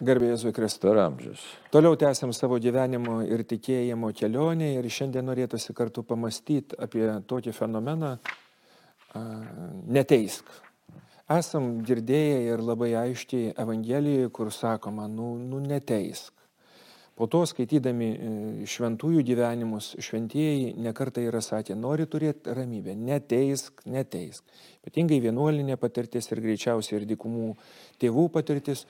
Garbė Jėzui Kristui. Per amžius. Toliau tęsiam savo gyvenimo ir tikėjimo kelionę ir šiandien norėtųsi kartu pamastyti apie tokį fenomeną a, neteisk. Esam girdėję ir labai aiškiai Evangelijoje, kur sakoma, nu, nu neteisk. Po to skaitydami e, šventųjų gyvenimus, šventieji nekartai yra sakę, nori turėti ramybę, neteisk, neteisk. Ypatingai vienuolinė patirtis ir greičiausiai ir dikumų tėvų patirtis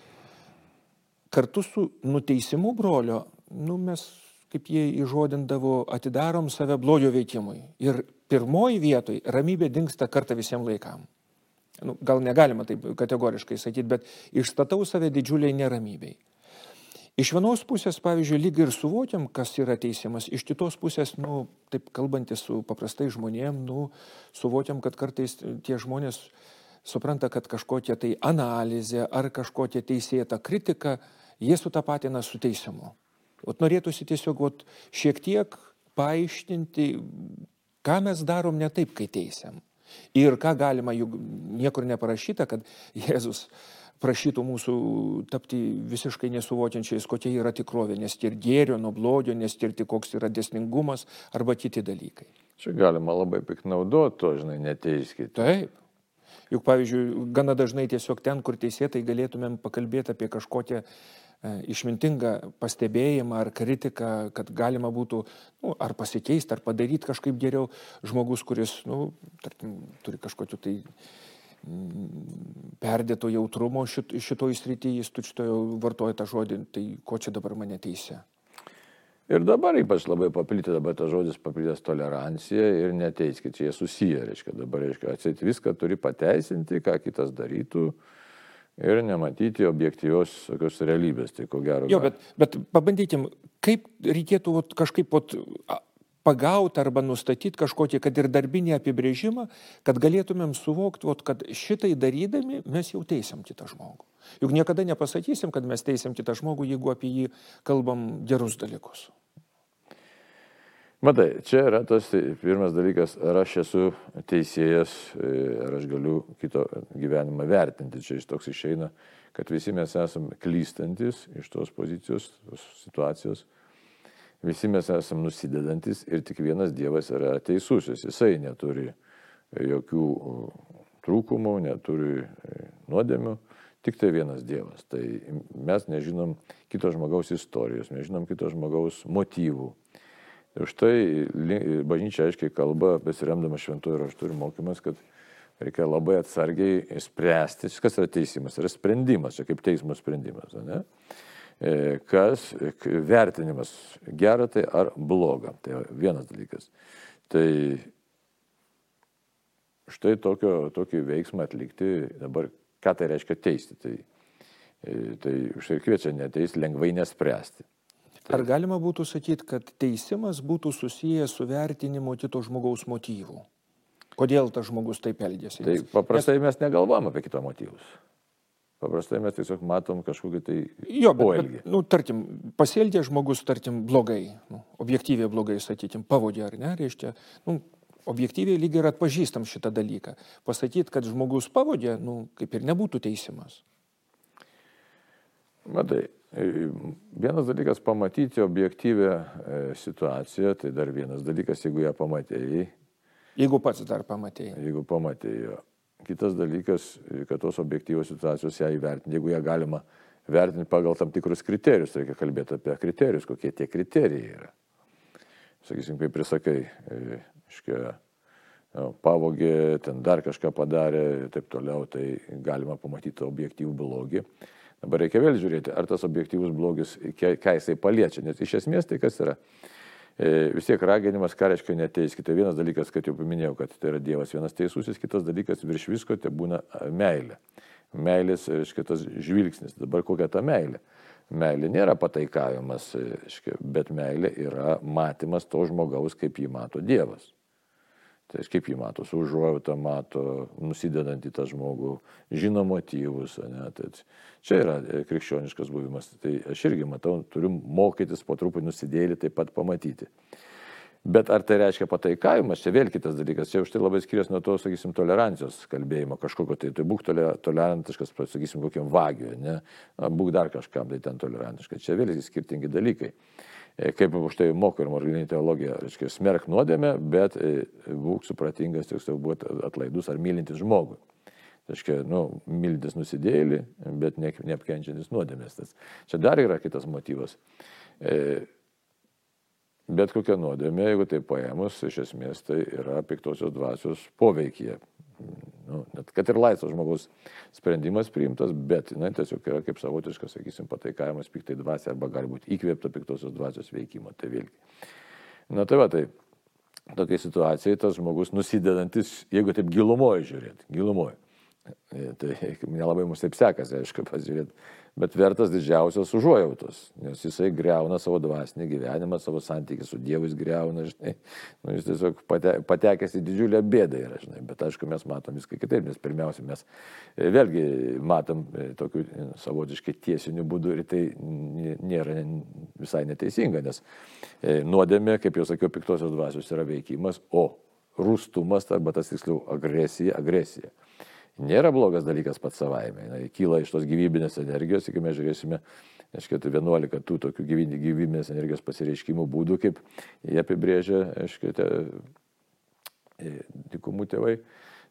kartu su nuteisimu brolio, nu, mes, kaip jie įžodindavo, atidarom save blogio veikimui. Ir pirmoji vietoj ramybė dinksta kartą visiems laikam. Nu, gal negalima taip kategoriškai sakyti, bet išstatau save didžiuliai neramybei. Iš vienos pusės, pavyzdžiui, lyg ir suvokiam, kas yra teisimas, iš kitos pusės, nu, taip kalbantis su paprastai žmonėm, nu, suvokiam, kad kartais tie žmonės supranta, kad kažkokia tai analizė ar kažkokia teisėta kritika jie sutapatina su teisimu. O norėtųsi tiesiog ot, šiek tiek paaiškinti, ką mes darom ne taip, kai teisiam. Ir ką galima, juk niekur neparašyta, kad Jėzus prašytų mūsų tapti visiškai nesuvokiančiais, kokia yra tikrovė, nestirti gėrio nuo blogio, nestirti koks yra desningumas arba kiti dalykai. Čia galima labai piknaudoti to, žinai, neteiskite. Taip. Juk, pavyzdžiui, gana dažnai tiesiog ten, kur teisėtai galėtumėm pakalbėti apie kažkokią išmintingą pastebėjimą ar kritiką, kad galima būtų nu, ar pasikeisti, ar padaryti kažkaip geriau žmogus, kuris, nu, tarkim, turi kažkokiu tai mm, perdėto jautrumo šit, šitoj srityje, jis tučtojo vartoja tą žodį, tai ko čia dabar mane teisė. Ir dabar ypač labai paplitė dabar tas žodis paplitęs tolerancija ir neteiskit, čia jie susiję, reiškia, dabar, reiškia, atsit viską turi pateisinti, ką kitas darytų, uh, ir nematyti objektyvios tokios realybės. Tai ko gero. Jo, bet, bet pabandykim, kaip reikėtų ot, kažkaip ot, pagauti arba nustatyti kažkokį, kad ir darbinį apibrėžimą, kad galėtumėm suvokti, ot, kad šitai darydami mes jau teisėm kitą žmogų. Juk niekada nepasakysim, kad mes teisėm kitą žmogų, jeigu apie jį kalbam gerus dalykus. Matai, čia yra tas tai pirmas dalykas, ar aš esu teisėjas, e, ar aš galiu kito gyvenimą vertinti. Čia iš toks išeina, kad visi mes esame klystantis iš tos pozicijos, tos situacijos. Visi mes esame nusidedantis ir tik vienas Dievas yra teisusis. Jisai neturi jokių trūkumų, neturi e, nuodėmių, tik tai vienas Dievas. Tai mes nežinom kito žmogaus istorijos, nežinom kito žmogaus motyvų Už tai bažnyčia aiškiai kalba, besiremdama šventuoju raštu ir mokymas, kad reikia labai atsargiai spręsti, kas yra teisimas, yra sprendimas, čia kaip teismo sprendimas, ne? E, kas vertinimas, gera tai ar bloga, tai vienas dalykas. Tai štai tokio, tokį veiksmą atlikti dabar, ką tai reiškia teisti, tai, e, tai štai kviečia neteisti, lengvai nespręsti. Ar galima būtų sakyti, kad teisimas būtų susijęs su vertinimu kito žmogaus motyvų? Kodėl tas žmogus taip elgėsi? Tai paprastai Nes... mes negalvojam apie kito motyvus. Paprastai mes tiesiog matom kažkokį tai jo, bet, poelgį. Bet, nu, tarkim, pasielgė žmogus, tarkim, blogai, nu, objektyviai blogai, sakykim, pavogė ar ne, reiškia, nu, objektyviai lygiai ir atpažįstam šitą dalyką. Pasakyti, kad žmogus pavogė, nu, kaip ir nebūtų teisimas. Matai, vienas dalykas pamatyti objektyvę e, situaciją, tai dar vienas dalykas, jeigu ją pamatėjai. Jeigu pats dar pamatėjai. Jeigu pamatėjai. Kitas dalykas, kad tos objektyvos situacijos ją įvertinti, jeigu ją galima vertinti pagal tam tikrus kriterijus, reikia kalbėti apie kriterijus, kokie tie kriterijai yra. Sakysim, kaip prisakai, e, iškia, pavogė, ten dar kažką padarė ir taip toliau, tai galima pamatyti objektyvų blogį. Dabar reikia vėl žiūrėti, ar tas objektyvus blogis, ką jisai paliečia, nes iš esmės tai kas yra. E, vis tiek raginimas, ką reiškia neteiskite. Vienas dalykas, kad jau paminėjau, kad tai yra Dievas vienas teisusis, kitas dalykas virš visko tai būna meilė. Meilės, reiškia, tas žvilgsnis. Dabar kokia ta meilė? Meilė nėra pataikavimas, reiškia, bet meilė yra matymas to žmogaus, kaip jį mato Dievas. Tai kaip jį mato, su užuojauta mato, nusidedant į tą žmogų, žino motyvus. Ne, tai čia yra e, krikščioniškas buvimas. Tai aš irgi matau, turiu mokytis po truputį nusidėlį taip pat pamatyti. Bet ar tai reiškia pataikavimas, čia vėl kitas dalykas, čia už tai labai skiriasi nuo to, sakysim, tolerancijos kalbėjimo kažkokio, tai tai būk tolerantiškas, sakysim, kokiam vagiui, ne, būk dar kažkam, tai ten tolerantiškas, čia vėl skirtingi dalykai. E, kaip už tai moko ir moralinė teologija, reiškia, smerk nuodėmę, bet e, būk supratingas, tiksliau būti atlaidus ar mylintis žmogui. Tai reiškia, nu, mylintis nusidėlį, bet ne, neapkenčiantis nuodėmės. Tas. Čia dar yra kitas motyvas. E, Bet kokia nuodėmė, jeigu tai paėmus, iš esmės tai yra piktosios dvasios poveikyje. Nu, net kad ir laisvas žmogaus sprendimas priimtas, bet jinai tiesiog yra kaip savotiškas, sakysim, pataikavimas piktai dvasiai arba gali būti įkvėpta piktosios dvasios veikimo. Tai vėlgi. Na tai va, tai tokia situacija tas žmogus nusidedantis, jeigu taip gilumoje žiūrėti, gilumoje. Tai nelabai mums taip sekasi, aišku, pasižiūrėti bet vertas didžiausios užuojautos, nes jisai greuna savo dvasinį gyvenimą, savo santykį su Dievu jis greuna, žinai, nu, jis tiesiog pate, patekęs į didžiulę bėdą yra, žinai, bet aišku, mes matom viską kitaip, nes pirmiausia, mes e, vėlgi matom e, tokių e, savotiškai tiesinių būdų ir tai nėra visai neteisinga, nes nuodėmė, kaip jau sakiau, piktosios dvasios yra veikimas, o rūstumas arba tas tiksliau agresija, agresija nėra blogas dalykas pats savaime. Jis kyla iš tos gyvybinės energijos, jeigu mes žiūrėsime, aiškiai, tai 11 tų tokių gyvybinės energijos pasireiškimų būdų, kaip jie apibrėžia, aiškiai, te, dikumų tėvai.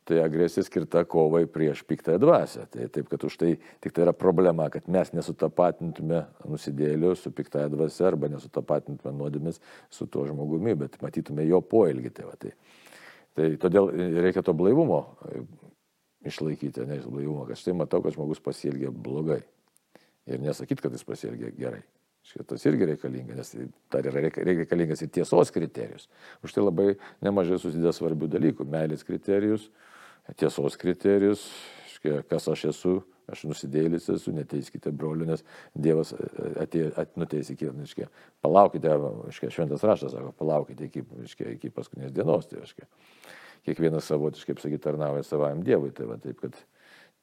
Tai agresija skirta kovai prieš piktąją dvasę. Tai taip, kad už tai tik tai yra problema, kad mes nesutapatintume nusidėlių su piktąją dvasę arba nesutapatintume nuodėmis su tuo žmogumi, bet matytume jo poelgį. Tai, tai, tai todėl reikia to blaivumo išlaikyti, ne blaivumą, kad štai matau, kad žmogus pasielgia blogai. Ir nesakyt, kad jis pasielgia gerai. Šitas irgi reikalinga, nes dar yra reikalingas ir tiesos kriterijus. Už tai labai nemažai susideda svarbių dalykų. Meilės kriterijus, tiesos kriterijus, kas aš esu, aš nusidėlis esu, neteiskite brolių, nes Dievas atėjo, at, nuteisė iki, reiškia, palaukite, reiškia, šventas raštas sako, palaukite iki, reiškia, iki paskutinės dienos. Tai, reiškia kiekvienas savotiškai, kaip sakyti, tarnauja savam Dievui. Tai va, taip, kad,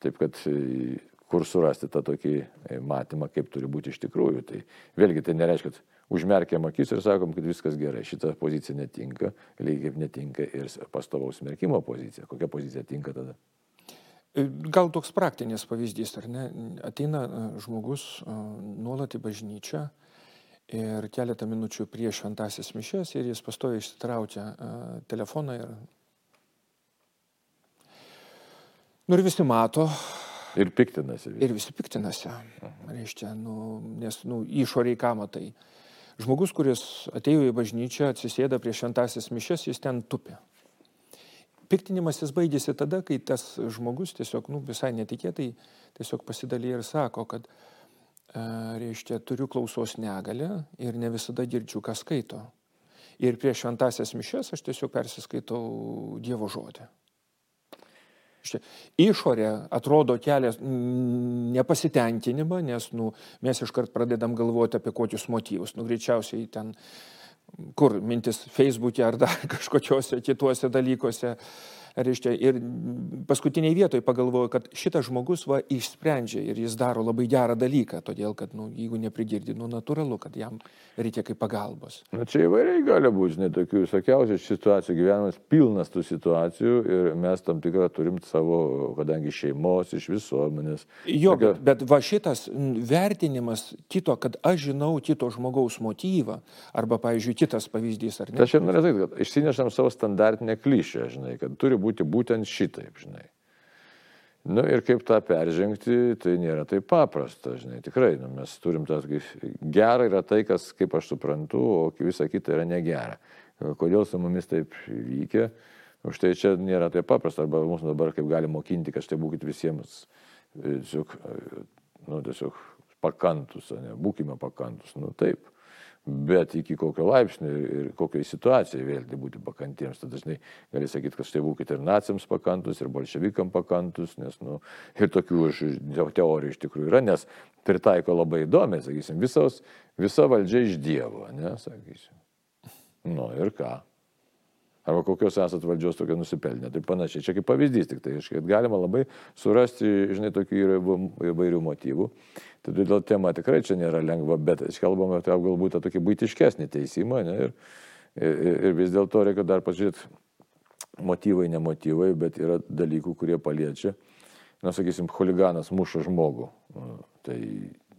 taip, kad e, kur surasti tą tokį e, matymą, kaip turi būti iš tikrųjų. Tai vėlgi tai nereiškia, kad užmerkiam akis ir sakom, kad viskas gerai. Šita pozicija netinka, lygiai kaip netinka ir pastovaus smerkimo pozicija. Kokia pozicija tinka tada? E, gal toks praktinis pavyzdys, ar ne? Ateina žmogus nuolat į bažnyčią ir keletą minučių prieš šventasis mišes ir jis pastoja išsitraukia telefoną ir Nu ir visi mato. Ir piktinasi. Visi. Ir visi piktinasi. Reiškia, nu, nes nu, išoriai ką matai. Žmogus, kuris atėjo į bažnyčią, atsisėda prie šventasis mišes, jis ten tupi. Piktinimas jis baigėsi tada, kai tas žmogus tiesiog nu, visai netikėtai tiesiog pasidalė ir sako, kad, e, reiškia, turiu klausos negalę ir ne visada girdžiu, ką skaito. Ir prieš šventasias mišes aš tiesiog persiskaitau Dievo žodį. Išorė atrodo kelias nepasitenkinimą, nes nu, mes iškart pradedam galvoti apie kokius motyvus. Nu, greičiausiai ten, kur mintis Facebook'e ar dar kažkokiuose kituose dalykuose. Reiškia, ir paskutiniai vietoj pagalvoju, kad šitas žmogus va išsprendžia ir jis daro labai gerą dalyką, todėl kad, nu, jeigu neprigirdi, nu, natūralu, kad jam reikia kaip pagalbos. Na čia įvairiai gali būti, žinai, tokių visokiausių situacijų, gyvenimas pilnas tų situacijų ir mes tam tikrą turim savo, kadangi šeimos, iš visuomenės. Jo, Tokia... bet, bet va šitas vertinimas kito, kad aš žinau kito žmogaus motyvą, arba, pavyzdžiui, kitas pavyzdys, ar ne? Aš ir norėčiau, kad išsinešam savo standartinę klišę, žinai, kad turi būti būti būtent šitaip, žinai. Nu ir kaip tą peržengti, tai nėra taip paprasta, žinai, tikrai, nu, mes turim tas, gera yra tai, kas, kaip aš suprantu, o visa kita yra negera. Kodėl su mumis taip vykė, už tai čia nėra taip paprasta, arba mūsų dabar kaip gali mokinti, kad štai būkite visiems tiesiog, nu, tiesiog pakantus, ne, būkime pakantus, nu taip bet iki kokio laipsnio ir kokiai situacijai vėlgi būti pakantiems. Tad dažnai gali sakyti, kad štai būkite ir naciams pakantus, ir bolševikam pakantus, nes, nu, ir tokių teorijų iš tikrųjų yra, nes pritaiko labai įdomiai, sakysim, visos, visa valdžia iš Dievo, ne, sakysim. Nu ir ką? Arba kokios esat valdžios tokio nusipelnę. Tai panašiai, čia kaip pavyzdys tik tai, kad galima labai surasti, žinai, tokių įvairių motyvų. Todėl tema tikrai čia nėra lengva, bet kalbame apie galbūt tą tokį būtiškesnį teisimą. Ne, ir, Ir, ir vis dėlto reikia dar pažiūrėti motyvai, ne motyvai, bet yra dalykų, kurie paliečia. Na, sakysim, huliganas muša žmogų. Tai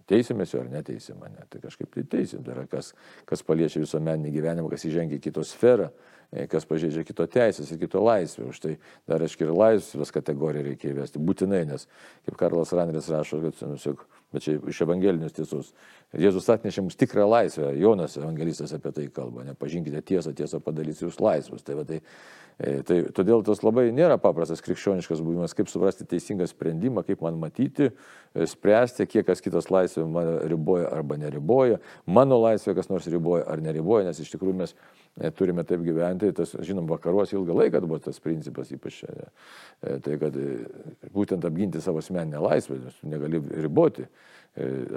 teisimės jo ar neteisim mane. Tai kažkaip tai teisim. Tai yra kas, kas paliečia visuomeninį gyvenimą, kas įžengia į kito sferą. E, kas pažeidžia kito teisės ir kito laisvę. Už tai dar, aiškiai, ir laisvės kategoriją reikia įvesti. Būtinai, nes, kaip Karlas Raneris rašo, kad, nu, bet čia iš evangelinius tiesus. Jėzus atnešė mums tikrą laisvę. Jonas evangelistas apie tai kalba. Nepažinkite tiesą, tiesą padarys jūs laisvus. Tai, va, tai, tai todėl tas labai nėra paprastas krikščioniškas buvimas, kaip suprasti teisingą sprendimą, kaip man matyti, e, spręsti, kiek kas kitas laisvė mane riboja arba neriboja, mano laisvė kas nors riboja ar neriboja, nes iš tikrųjų mes E, turime taip gyventi, tas, žinom, vakaruose ilgą laiką buvo tas principas, ypač čia, e, tai kad e, būtent apginti savo asmeninę laisvę, nes tu negali riboti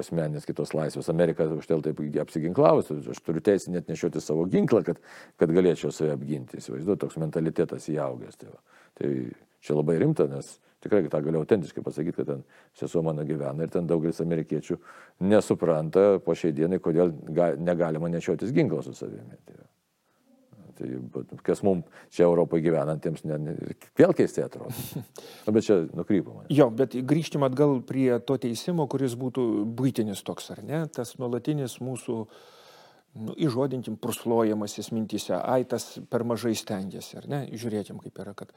asmeninės kitos laisvės. Amerika už tai taip apsiginklavus, aš turiu teisę net nešioti savo ginklą, kad, kad galėčiau save apginti. Įsivaizduoju, toks mentalitetas įaugęs. Tai, va. tai čia labai rimta, nes tikrai tą galiu autentiškai pasakyti, kad ten sesuo mano gyvena ir ten daugelis amerikiečių nesupranta po šiai dienai, kodėl ga, negalima nešiotis ginklą su savimi. Tai, va. Tai kas mums čia Europoje gyvenantiems ne, ne, vėl keistai atrodo. Nu, bet čia nukrypama. Jo, bet grįžtim atgal prie to teisimo, kuris būtų būtinis toks, ar ne? Tas nuolatinis mūsų, nu, įžodintim, pruslojimasis mintise, ai, tas per mažai stengiasi, ar ne? Žiūrėkim, kaip yra, kad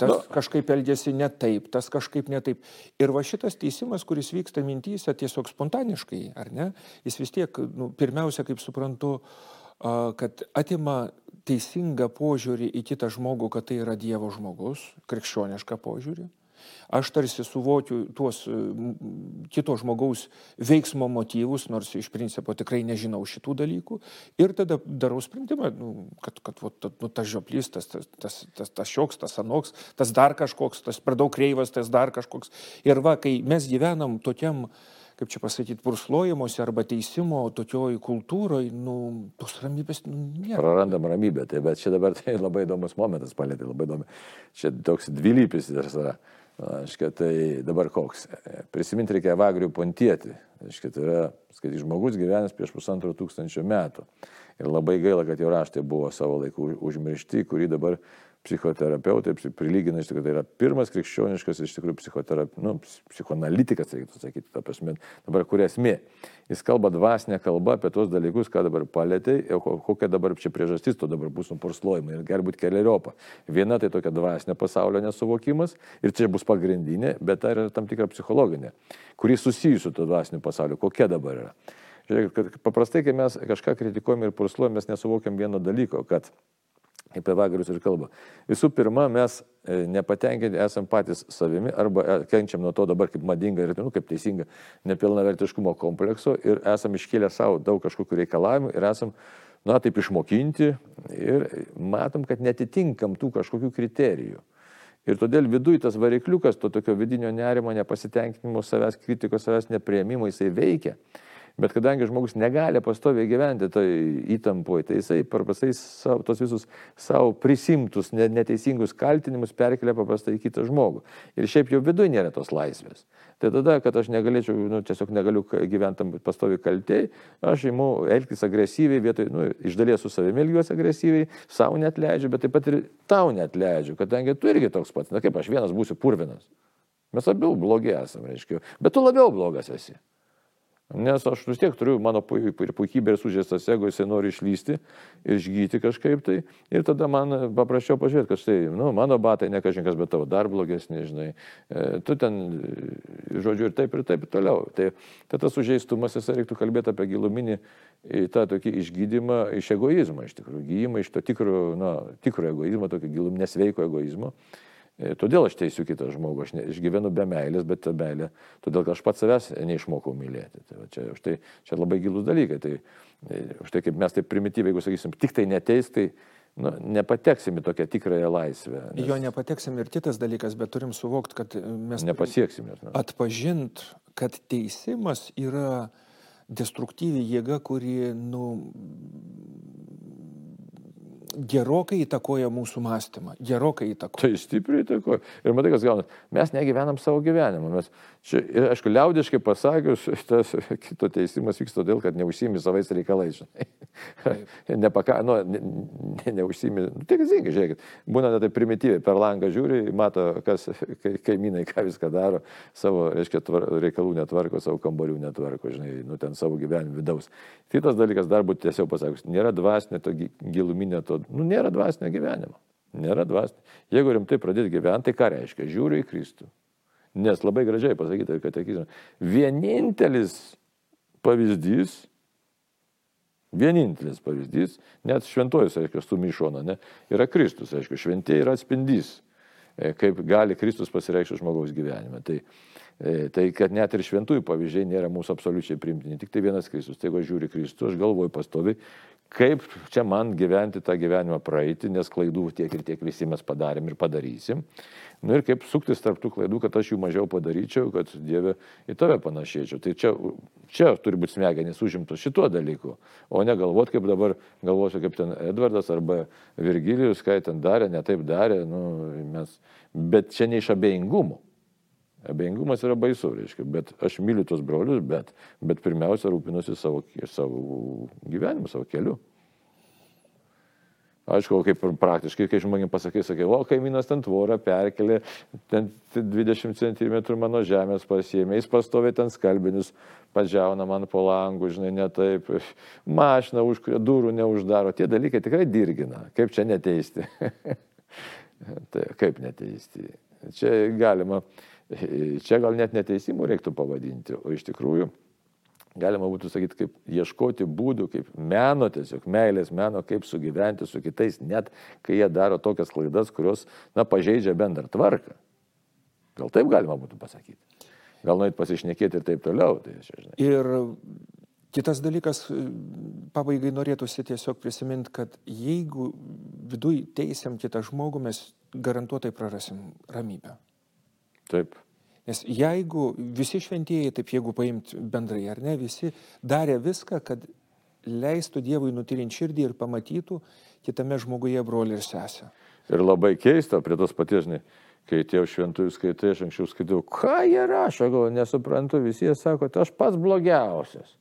tas no. kažkaip elgesi ne taip, tas kažkaip ne taip. Ir va šitas teisimas, kuris vyksta mintyse tiesiog spontaniškai, ar ne? Jis vis tiek, nu, pirmiausia, kaip suprantu, uh, kad atima teisingą požiūrį į kitą žmogų, kad tai yra Dievo žmogus, krikščionišką požiūrį. Aš tarsi suvokiu tuos kito žmogaus veiksmo motyvus, nors iš principo tikrai nežinau šitų dalykų. Ir tada darau sprendimą, nu, kad, kad vat, nu, tas žioplys, tas, tas, tas, tas, tas šioks, tas anoks, tas dar kažkoks, tas per daug kreivas, tas dar kažkoks. Ir va, kai mes gyvenam tokiam uh, kaip čia pasakyti, purslojimuose arba teisimo tokioj kultūroje, nu, tos ramybės nu, nėra. Prarandam ramybę, tai bet čia dabar tai labai įdomus momentas palėtė, labai įdomu. Čia toks dvilypis yra. Aiškia, tai dabar koks. Prisiminti reikia Vagrių pontietį. Aiškia, tai yra, skaitai, žmogus gyvenęs prieš pusantro tūkstančio metų. Ir labai gaila, kad jo raštai buvo savo laiku užmiršti, kurį dabar psichoterapeutai prilygina, iš tikrųjų, tai yra pirmas krikščioniškas, iš tikrųjų, psichoterap... nu, psichoanalitikas, reikėtų sakyti, ta prasme, dabar kur esmė. Jis kalba dvasinę kalbą apie tos dalykus, ką dabar palėtė, kokia dabar čia priežastis to dabar bus nupurslojimai ir gali būti keliariopą. Viena tai tokia dvasinė pasaulio nesuvokimas ir čia bus pagrindinė, bet tai yra tam tikra psichologinė, kuri susijusi su to dvasiniu pasauliu, kokia dabar yra. Žiūrėkit, kad paprastai, kai mes kažką kritikuojam ir purslojam, mes nesuvokiam vieno dalyko, kad apie vagarius ir kalba. Visų pirma, mes e, nepatenkinti esam patys savimi arba e, kenčiam nuo to dabar kaip madinga ir nu, kaip teisinga nepilnavertiškumo komplekso ir esam iškėlę savo daug kažkokių reikalavimų ir esam, na, taip išmokinti ir matom, kad netitinkam tų kažkokių kriterijų. Ir todėl viduje tas varikliukas, to tokio vidinio nerimo, nepasitenkinimo, savęs kritikos, savęs neprieimimo, jisai veikia. Bet kadangi žmogus negali pastoviai gyventi toj įtampoje, tai jisai paprastai savo, tos visus savo prisimtus neteisingus kaltinimus perkelia paprastai į kitą žmogų. Ir šiaip jau viduje nėra tos laisvės. Tai tada, kad aš negalėčiau, nu, tiesiog negaliu gyventi pastoviai kaltėjai, aš įimu elgtis agresyviai, vietoj, nu, iš dalies su savimi elgiuosi agresyviai, savo net leidžiu, bet taip pat ir tau net leidžiu, kadangi tu irgi toks pats, na kaip aš vienas būsiu purvinas. Mes abiejų blogi esame, reiškia, bet tu labiau blogas esi. Nes aš vis tiek turiu, mano puikybė ir sužėstas ego, jisai nori išlysti išgyti kažkaip tai. Ir tada man paprašiau pažiūrėti, kad štai, nu, mano batai ne kažkas, bet tavo dar blogesni, žinai. E, tu ten, žodžiu, ir taip, ir taip, ir toliau. Tai, tai tas sužeistumas, jisai reiktų kalbėti apie giluminį tą tokį išgydymą iš egoizmo, iš tikrųjų, gyjimą iš to tikro, na, tikro egoizmo, tokio gilum nesveiko egoizmo. E, todėl aš teisiu kitą žmogų, aš, ne, aš gyvenu be meilės, bet ta meilė, todėl kad aš pats savęs neišmokau mylėti. Tai čia, štai, čia labai gilus dalykai. Tai, e, štai kaip mes taip primityviai, jeigu sakysim, tik tai neteis, tai nu, nepateksim į tokią tikrąją laisvę. Nes... Jo nepateksim ir kitas dalykas, bet turim suvokti, kad mes... Nepasieksim. Nu. Atpažint, kad teisimas yra destruktyvi jėga, kuri, nu, gerokai įtakoja mūsų mąstymą, gerokai įtakoja. Tai stipriai įtakoja. Ir matai, kas gauna, mes negyvenam savo gyvenimą. Mes Čia, ir aišku, liaudiškai pasakius, tas kito teisimas vyksta todėl, kad neužsimi savais reikalais, žinai. Nepaka, nu, ne, ne, neužsimi, nu, tai teisingai, žiūrėkit, būna net tai primityviai, per langą žiūri, mato, kas kaimynai ką viską daro, savo, reiškia, tvar, reikalų netvarko, savo kambarių netvarko, žinai, nu ten savo gyvenimo vidaus. Kitas dalykas, dar būtų tiesiog pasakius, nėra dvasinio to giluminio, to, nu, nėra dvasinio gyvenimo. Nėra dvasinio. Jeigu rimtai pradėti gyventi, tai ką reiškia? Žiūriu į Kristų Nes labai gražiai pasakyta, kad teikime, vienintelis pavyzdys, vienintelis pavyzdys, net šventojus, aišku, sumišona, ne, yra Kristus, aišku, šventė yra atspindys, e, kaip gali Kristus pasireikšti žmogaus gyvenime. Tai, e, tai kad net ir šventųjų pavyzdžiai nėra mūsų absoliučiai primtini, tik tai vienas Kristus. Tai jeigu aš žiūriu Kristų, aš galvoju pastovi, kaip čia man gyventi tą gyvenimą praeiti, nes klaidų tiek ir tiek visi mes padarėm ir padarysim. Nu ir kaip suktis tarp tų klaidų, kad aš jų mažiau padaryčiau, kad Dieve į tave panašėčiau. Tai čia, čia turi būti smegenys užimtos šituo dalyku, o ne galvoti, kaip dabar galvosiu, kaip ten Edvardas arba Virgilijus, ką ten darė, ne taip darė. Nu, mes... Bet čia ne iš abejingumo. Abejingumas yra baisu, reiškia, bet aš myliu tos brolius, bet, bet pirmiausia rūpinuosi savo, savo gyvenimu, savo keliu. Aišku, kaip praktiškai, kai žmonėms pasakai, sakai, o kaimynas ten tvorą perkelė, ten 20 cm mano žemės pasiemė, jis pastovė ten skalbinius, padžiauna man po langų, žinai, ne taip, mašina užkuria, durų neuždaro, tie dalykai tikrai dirgina, kaip čia neteisti. tai kaip neteisti. Čia galima, čia gal net neteisimų reiktų pavadinti, o iš tikrųjų galima būtų sakyti, kaip ieškoti būdų, kaip meno, tiesiog meilės meno, kaip sugyventi su kitais, net kai jie daro tokias klaidas, kurios, na, pažeidžia bendrą tvarką. Gal taip galima būtų pasakyti. Gal nueit pasišnekėti ir taip toliau. Tai čia, žinai. ir kitas dalykas, pabaigai norėtųsi tiesiog prisiminti, kad jeigu viduj teisėm kitą žmogų, mes garantuotai prarasim ramybę. Taip. Nes jeigu visi šventieji, taip jeigu paimt bendrai ar ne, visi darė viską, kad leistų Dievui nutirinti širdį ir pamatytų kitame žmoguje brolį ir sesę. Ir labai keista, prie tos paties, žinai, kai tie šventųjų skaitai, aš anksčiau skaitau, ką jie rašo, gal nesuprantu, visi jie sako, tai aš pats blogiausias.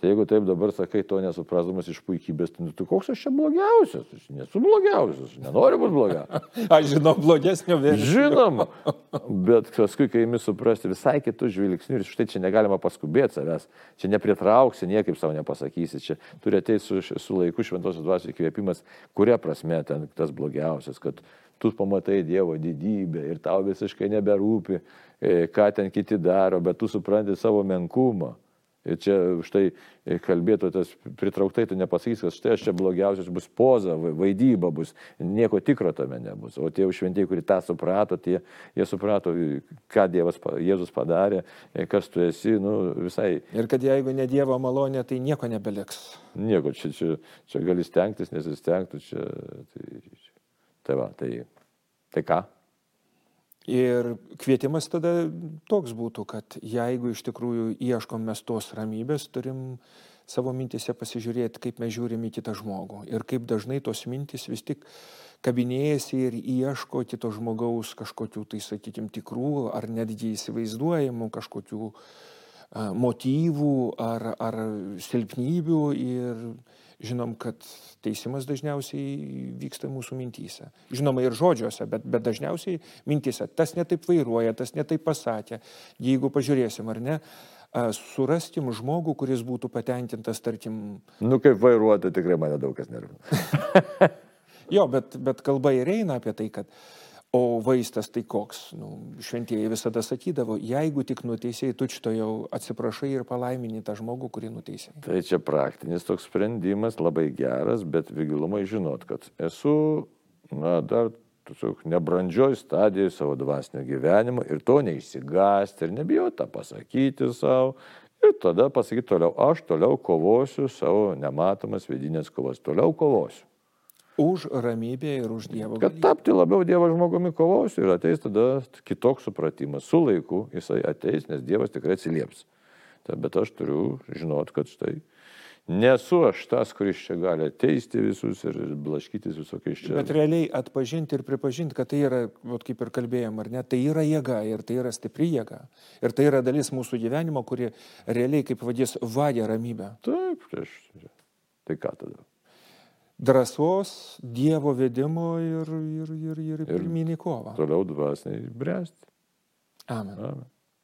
Tai jeigu taip dabar sakai, to nesuprasdamas iš puikybės, tai, nu, tai koks aš čia blogiausias? Aš nesu blogiausias, aš nenoriu būti blogiausias. aš žinau blogesnio vėliau. Žinoma. Bet paskui, kai imi suprasti visai kitų žvilgsnių ir štai čia negalima paskubėti savęs, čia nepritrauksi, niekaip savo nepasakysi, čia turi ateiti su, su laiku šventosios dvasios įkvėpimas, kuria prasme ten tas blogiausias, kad tu pamatai Dievo didybę ir tau visiškai neberūpi, e, ką ten kiti daro, bet tu supranti savo menkumą. Ir čia štai e, kalbėtų tas pritrauktai, tu nepasakys, kad štai aš čia blogiausias bus poza, vaidyba bus, nieko tikro tame nebus. O tie šventieji, kurie tą suprato, tie, jie suprato, ką Dievas, Jėzus padarė, e, kas tu esi, nu, visai. Ir kad jeigu ne Dievo malonė, tai nieko nebeliks. Nieko, čia, čia, čia gali stengtis, nesistengti, čia. Tai, tai va, tai, tai ką? Ir kvietimas tada toks būtų, kad jeigu iš tikrųjų ieškom mes tos ramybės, turim savo mintise pasižiūrėti, kaip mes žiūrim į kitą žmogų. Ir kaip dažnai tos mintis vis tik kabinėjasi ir ieško kito žmogaus kažkokių, tai sakykime, tikrų ar netgi įsivaizduojamų kažkokių motyvų ar, ar silpnybių. Ir žinom, kad teisimas dažniausiai vyksta mūsų mintyse. Žinoma, ir žodžiuose, bet, bet dažniausiai mintyse. Tas netaip vairuoja, tas netaip pasakė. Jeigu pažiūrėsim, ar ne, surastim žmogų, kuris būtų patenkintas, tarkim. Nu, kaip vairuoti, tikrai mane daug kas nervina. jo, bet, bet kalba ir eina apie tai, kad O vaistas tai koks? Nu, šventieji visada sakydavo, jeigu tik nuteisėjai, tu šito jau atsiprašai ir palaimini tą žmogų, kurį nuteisėjai. Tai čia praktinis toks sprendimas, labai geras, bet vigilumai žinot, kad esu, na, dar tiesiog nebrandžioj stadijoje savo dvasinio gyvenimo ir to neišsigasti ir nebijoti tą pasakyti savo. Ir tada pasakyti toliau, aš toliau kovosiu savo nematomas vidinės kovas, toliau kovosiu. Už ramybę ir už Dievo. Kad tapti labiau Dievo žmogumi kovosiu ir ateis tada kitoks supratimas. Su laiku jisai ateis, nes Dievas tikrai atsilieps. Ta, bet aš turiu žinot, kad štai Nesu aš tas, kuris čia gali teisti visus ir blaškytis visokiais čia. Bet realiai atpažinti ir pripažinti, kad tai yra, vat, kaip ir kalbėjom, ar ne, tai yra jėga ir tai yra stipri jėga. Ir tai yra dalis mūsų gyvenimo, kuri realiai, kaip vadės, vagia ramybę. Taip, tai aš. Tai ką tada? Drąsos, Dievo vedimo ir, ir, ir, ir, ir pirminį kovą. Toliau dvasiniai bręsti. Amen. Amen.